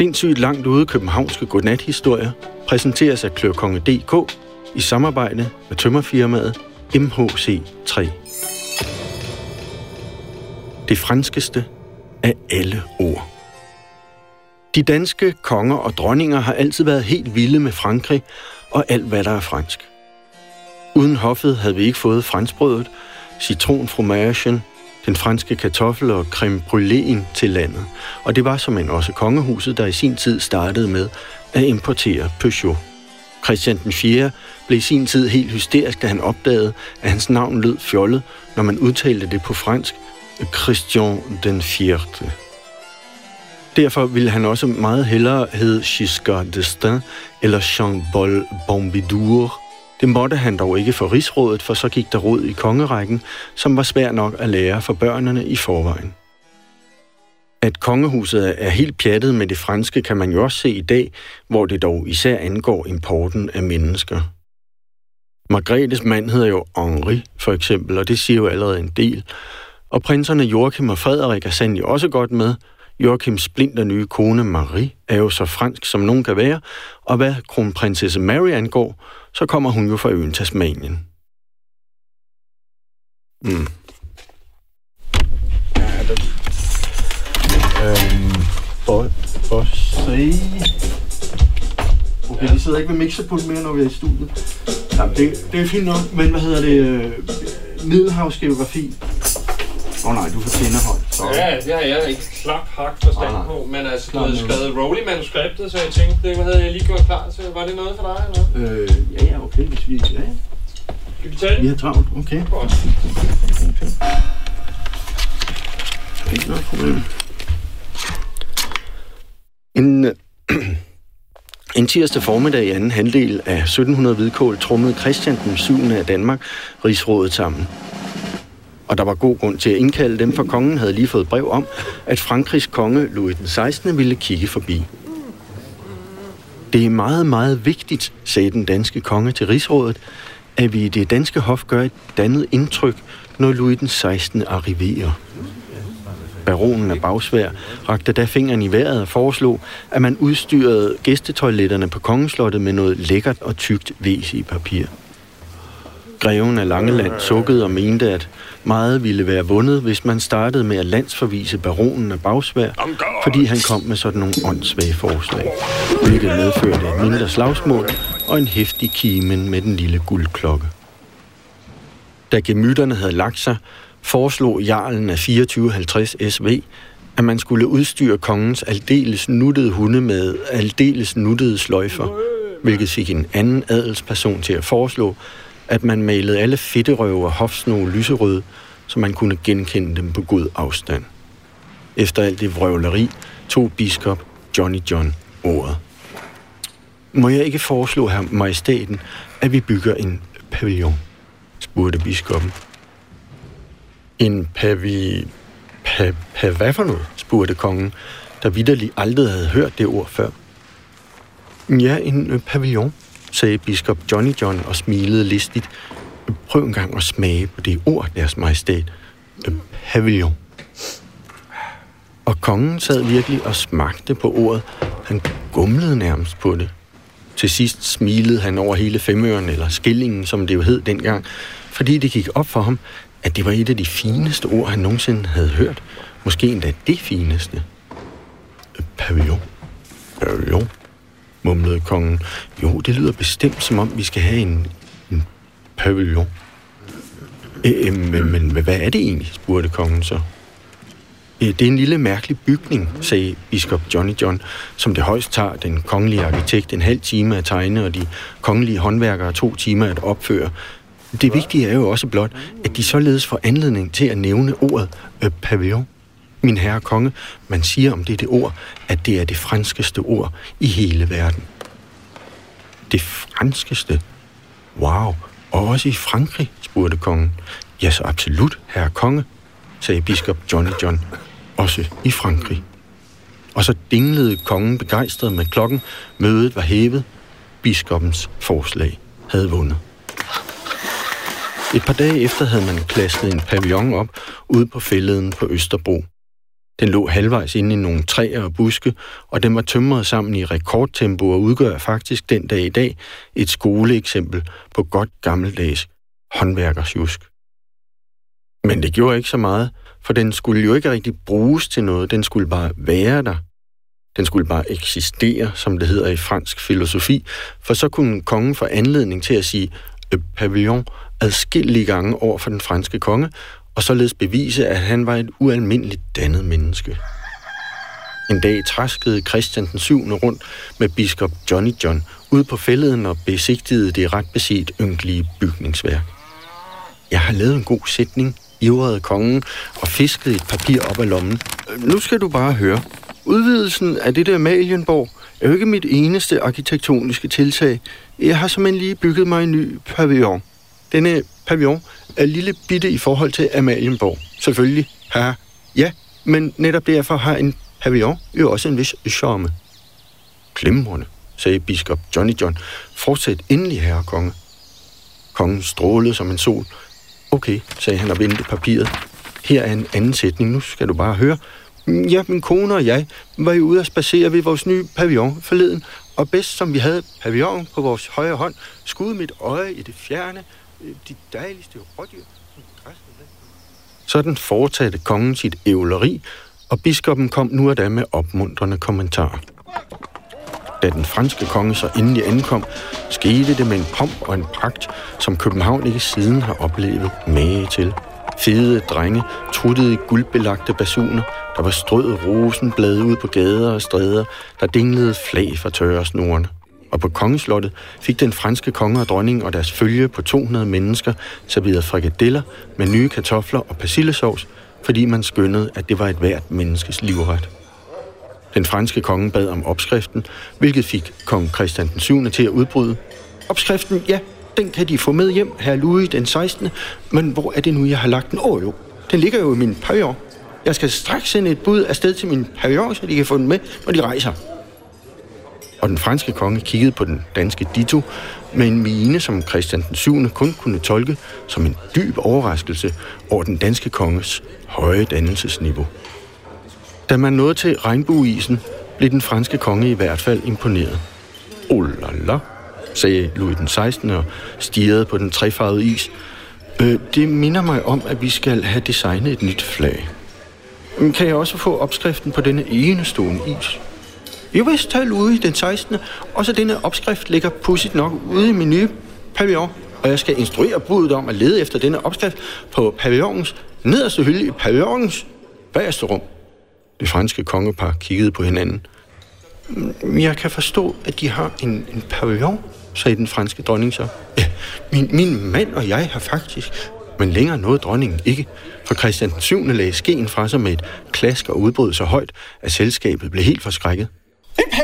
Sindssygt langt ude københavnske godnathistorier præsenteres af Klørkonge.dk i samarbejde med tømmerfirmaet MHC3. Det franskeste af alle ord. De danske konger og dronninger har altid været helt vilde med Frankrig og alt, hvad der er fransk. Uden hoffet havde vi ikke fået franskbrødet, citronfromagen, den franske kartoffel og creme brûléen til landet. Og det var som en også kongehuset, der i sin tid startede med at importere Peugeot. Christian den 4. blev i sin tid helt hysterisk, da han opdagede, at hans navn lød fjollet, når man udtalte det på fransk, Christian den 4. Derfor ville han også meget hellere hedde Giscard d'Estaing eller Jean-Paul Pompidou. Det måtte han dog ikke for rigsrådet, for så gik der råd i kongerækken, som var svær nok at lære for børnene i forvejen. At kongehuset er helt pjattet med det franske, kan man jo også se i dag, hvor det dog især angår importen af mennesker. Margrethes mand hedder jo Henri, for eksempel, og det siger jo allerede en del. Og prinserne Joachim og Frederik er sandelig også godt med. Joachims splinter nye kone Marie er jo så fransk, som nogen kan være, og hvad kronprinsesse Mary angår, så kommer hun jo fra øen Tasmanien. Mm. Ja, det... Øhm, for, for se... Okay, vi sidder ikke ved mixerpult mere, når vi er i studiet. Ja, det, det er fint nok, men hvad hedder det? Øh, Middelhavsgeografi. Åh oh, nej, du får tænderhold. Ja, det har jeg ikke klap hak forstand ah, på, men altså, du havde skrevet Rowley manuskriptet, så jeg tænkte, det havde jeg lige gjort klar til. Var det noget for dig, eller Øh, ja, ja, okay, hvis vi... Ja, ja. Skal vi tage det? Vi har travlt, okay. Godt. Ikke noget problem. En, en tirsdag formiddag i anden halvdel af 1700 hvidkål trummede Christian den 7. af Danmark rigsrådet sammen og der var god grund til at indkalde dem, for kongen havde lige fået brev om, at Frankrigs konge Louis den 16. ville kigge forbi. Det er meget, meget vigtigt, sagde den danske konge til rigsrådet, at vi i det danske hof gør et dannet indtryk, når Louis den 16. arriverer. Baronen af Bagsvær rakte da fingeren i vejret og foreslog, at man udstyrede gæstetoiletterne på kongeslottet med noget lækkert og tykt væs i papir. Greven af Langeland sukkede og mente, at meget ville være vundet, hvis man startede med at landsforvise baronen af Bagsvær, fordi han kom med sådan nogle åndssvage forslag, hvilket medførte et mindre slagsmål og en hæftig kimen med den lille guldklokke. Da gemytterne havde lagt sig, foreslog jarlen af 2450 SV, at man skulle udstyre kongens aldeles nuttede hunde med aldeles nuttede sløjfer, hvilket fik en anden adelsperson til at foreslå, at man malede alle fedterøve og hofsno lyserøde, så man kunne genkende dem på god afstand. Efter alt det vrøvleri tog biskop Johnny John ordet. Må jeg ikke foreslå her majestaten, at vi bygger en pavillon? spurgte biskoppen. En pavi... Pa, pa, hvad for noget? spurgte kongen, der vidderlig aldrig havde hørt det ord før. Ja, en øh, pavillon, sagde biskop Johnny John og smilede listigt. Prøv en gang at smage på det ord, deres majestæt. Øh, pavillon. Og kongen sad virkelig og smagte på ordet. Han gumlede nærmest på det. Til sidst smilede han over hele femøren, eller skillingen, som det jo hed dengang, fordi det gik op for ham, at det var et af de fineste ord, han nogensinde havde hørt. Måske endda det fineste. Øh, pavillon. Pavillon mumlede kongen. Jo, det lyder bestemt, som om vi skal have en, en pavillon. Øh, øh men, men hvad er det egentlig, spurgte kongen så. Øh, det er en lille mærkelig bygning, sagde biskop Johnny John, som det højst tager den kongelige arkitekt en halv time at tegne, og de kongelige håndværkere to timer at opføre. Det vigtige er jo også blot, at de således får anledning til at nævne ordet øh, pavillon. Min herre konge, man siger om dette ord, at det er det franskeste ord i hele verden. Det franskeste? Wow, og også i Frankrig, spurgte kongen. Ja, så absolut, herre konge, sagde biskop Johnny John. Også i Frankrig. Og så dinglede kongen begejstret med klokken. Mødet var hævet. Biskoppens forslag havde vundet. Et par dage efter havde man klasket en pavillon op ude på fælleden på Østerbro. Den lå halvvejs inde i nogle træer og buske, og den var tømret sammen i rekordtempo og udgør faktisk den dag i dag et skoleeksempel på godt gammeldags håndværkersjusk. Men det gjorde ikke så meget, for den skulle jo ikke rigtig bruges til noget, den skulle bare være der. Den skulle bare eksistere, som det hedder i fransk filosofi, for så kunne kongen få anledning til at sige pavillon adskillige gange over for den franske konge, og således bevise, at han var et ualmindeligt dannet menneske. En dag træskede Christian den 7. rundt med biskop Johnny John ud på fælleden og besigtigede det ret beset ynkelige bygningsværk. Jeg har lavet en god sætning, ivrede kongen og fiskede et papir op af lommen. Nu skal du bare høre. Udvidelsen af det der Malienborg er jo ikke mit eneste arkitektoniske tiltag. Jeg har som lige bygget mig en ny pavillon. Denne pavillon er lille bitte i forhold til Amalienborg. Selvfølgelig. her. Ja, men netop derfor har en pavillon jo også en vis charme. Glimrende, sagde biskop Johnny John. Fortsæt endelig, herre konge. Kongen strålede som en sol. Okay, sagde han og vendte papiret. Her er en anden sætning, nu skal du bare høre. Ja, min kone og jeg var jo ude at spacere ved vores nye pavillon forleden, og bedst som vi havde pavillon på vores højre hånd, skudde mit øje i det fjerne, Øh, de dejligste rådyr. Sådan fortsatte kongen sit ævleri, og biskoppen kom nu og da med opmuntrende kommentarer. Da den franske konge så endelig ankom, skete det med en pomp og en pragt, som København ikke siden har oplevet mage til. Fede drenge truttede i guldbelagte basuner, der var strøet rosenblade ud på gader og stræder, der dinglede flag fra tørresnorene. Og på kongeslottet fik den franske konge og dronning og deres følge på 200 mennesker serveret frikadeller med nye kartofler og persillesovs, fordi man skyndede, at det var et hvert menneskes livret. Den franske konge bad om opskriften, hvilket fik kong Christian den 7. til at udbryde. Opskriften, ja, den kan de få med hjem, herr Louis den 16. Men hvor er det nu, jeg har lagt den? Åh oh, jo, den ligger jo i min pavillon. Jeg skal straks sende et bud afsted til min pavillon, så de kan få den med, når de rejser. Og den franske konge kiggede på den danske Dito med en mine, som Christian den 7. kun kunne tolke som en dyb overraskelse over den danske konges høje dannelsesniveau. Da man nåede til regnbueisen, blev den franske konge i hvert fald imponeret. Oh la la, sagde Louis den 16. og stirrede på den trefarvede is. Øh, det minder mig om, at vi skal have designet et nyt flag. Kan jeg også få opskriften på denne enestående is? Jo vist, tal Louis den 16. Og så denne opskrift ligger pudsigt nok ude i min nye pavillon. Og jeg skal instruere budet om at lede efter denne opskrift på pavillonens nederste hylde i pavillonens bagerste rum. Det franske kongepar kiggede på hinanden. Mm, jeg kan forstå, at de har en, en pavillon, sagde den franske dronning så. Ja, min, min mand og jeg har faktisk, men længere nåede dronningen ikke, for Christian den 7. lagde skeen fra sig med et klask og udbrød så højt, at selskabet blev helt forskrækket.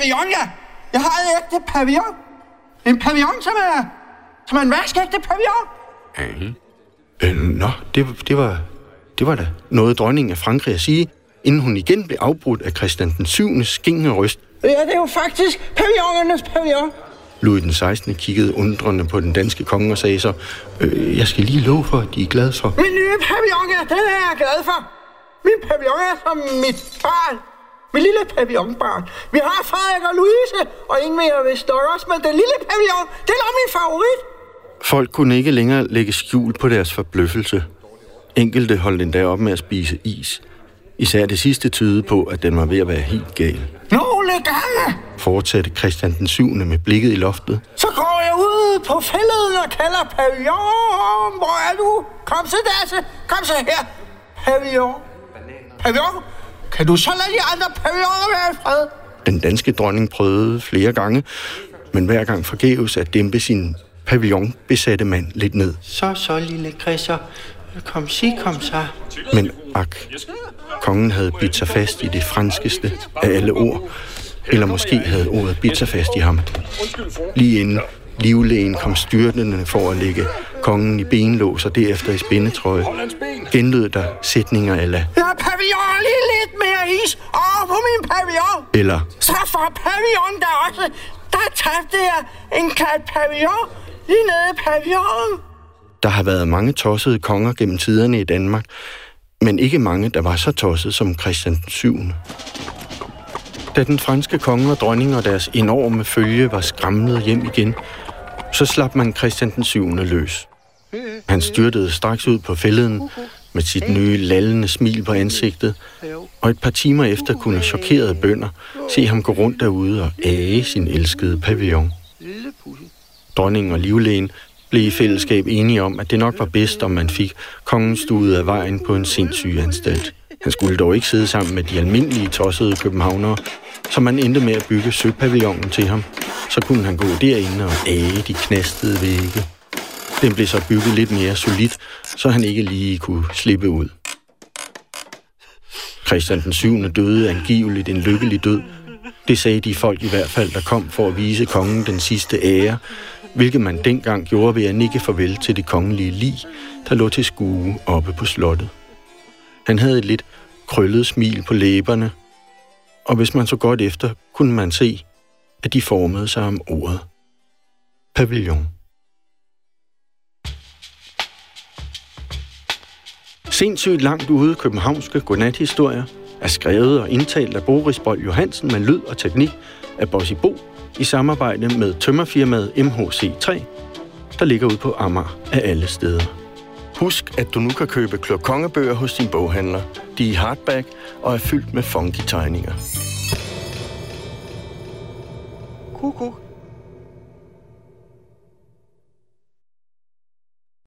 En pavillon, ja! Jeg har et ægte pavillon! En pavillon, som er, som er en vaskægte pavillon! Ja. Øh, nå, det, det, var, det var da noget dronningen af Frankrig at sige, inden hun igen blev afbrudt af Christian den 7. skingende røst. Ja, det er jo faktisk pavillonernes pavillon. Louis den 16. kiggede undrende på den danske konge og sagde så, øh, jeg skal lige love for, at de er glade for. Min nye pavillon, ja, den er jeg glad for. Min pavillon er som mit barn. Mit lille pavillonbarn. Vi har Frederik og Louise, og ingen mere vist også, men den lille pavillon, det er min favorit. Folk kunne ikke længere lægge skjul på deres forbløffelse. Enkelte holdt endda op med at spise is. Især det sidste tyde på, at den var ved at være helt gal. Nogle gange, Fortsatte Christian den 7. med blikket i loftet. så går jeg ud på fælleden og kalder pavillon. Hvor er du? Kom så, Dasse. Kom så her. Pavillon. Pavillon? Kan du så lade de andre pavilloner være i fred? Den danske dronning prøvede flere gange, men hver gang forgæves at dæmpe sin pavillonbesatte mand lidt ned. Så, så, lille Chrisser. Kom, sig, kom så. Men ak, kongen havde bidt sig fast i det franskeste af alle ord, eller måske havde ordet bidt sig fast i ham. Lige inden livlægen kom styrtende for at lægge kongen i benlås og derefter i spændetrøje, genlød der sætninger eller, Jeg har pavillon lige lidt mere is over på min pavillon. eller Så får pavillon der også. Der tabte jeg en kat pavillon lige nede i pavillonen. Der har været mange tossede konger gennem tiderne i Danmark, Men ikke mange, der var så tosset som Christian den 7. Da den franske konge og dronning og deres enorme følge var skræmmet hjem igen, så slap man Christian den 7. løs. Han styrtede straks ud på fælleden med sit nye lallende smil på ansigtet, og et par timer efter kunne chokerede bønder se ham gå rundt derude og æge sin elskede pavillon. Dronningen og livlægen blev i fællesskab enige om, at det nok var bedst, om man fik kongen stuet af vejen på en sindssyg anstalt. Han skulle dog ikke sidde sammen med de almindelige tossede københavnere, så man endte med at bygge søpavillonen til ham. Så kunne han gå derinde og æge de knastede vægge. Den blev så bygget lidt mere solidt, så han ikke lige kunne slippe ud. Christian den 7. døde angiveligt en lykkelig død. Det sagde de folk i hvert fald, der kom for at vise kongen den sidste ære, hvilket man dengang gjorde ved at nikke farvel til det kongelige lig, der lå til skue oppe på slottet. Han havde et lidt krøllet smil på læberne, og hvis man så godt efter, kunne man se, at de formede sig om ordet. Pavillon. Sindssygt langt ude københavnske godnathistorier er skrevet og indtalt af Boris Bold Johansen med lyd og teknik af Bossy Bo i samarbejde med tømmerfirmaet MHC3, der ligger ude på Amager af alle steder. Husk, at du nu kan købe klokongebøger hos din boghandler. De er i hardback og er fyldt med funky tegninger. Kuku.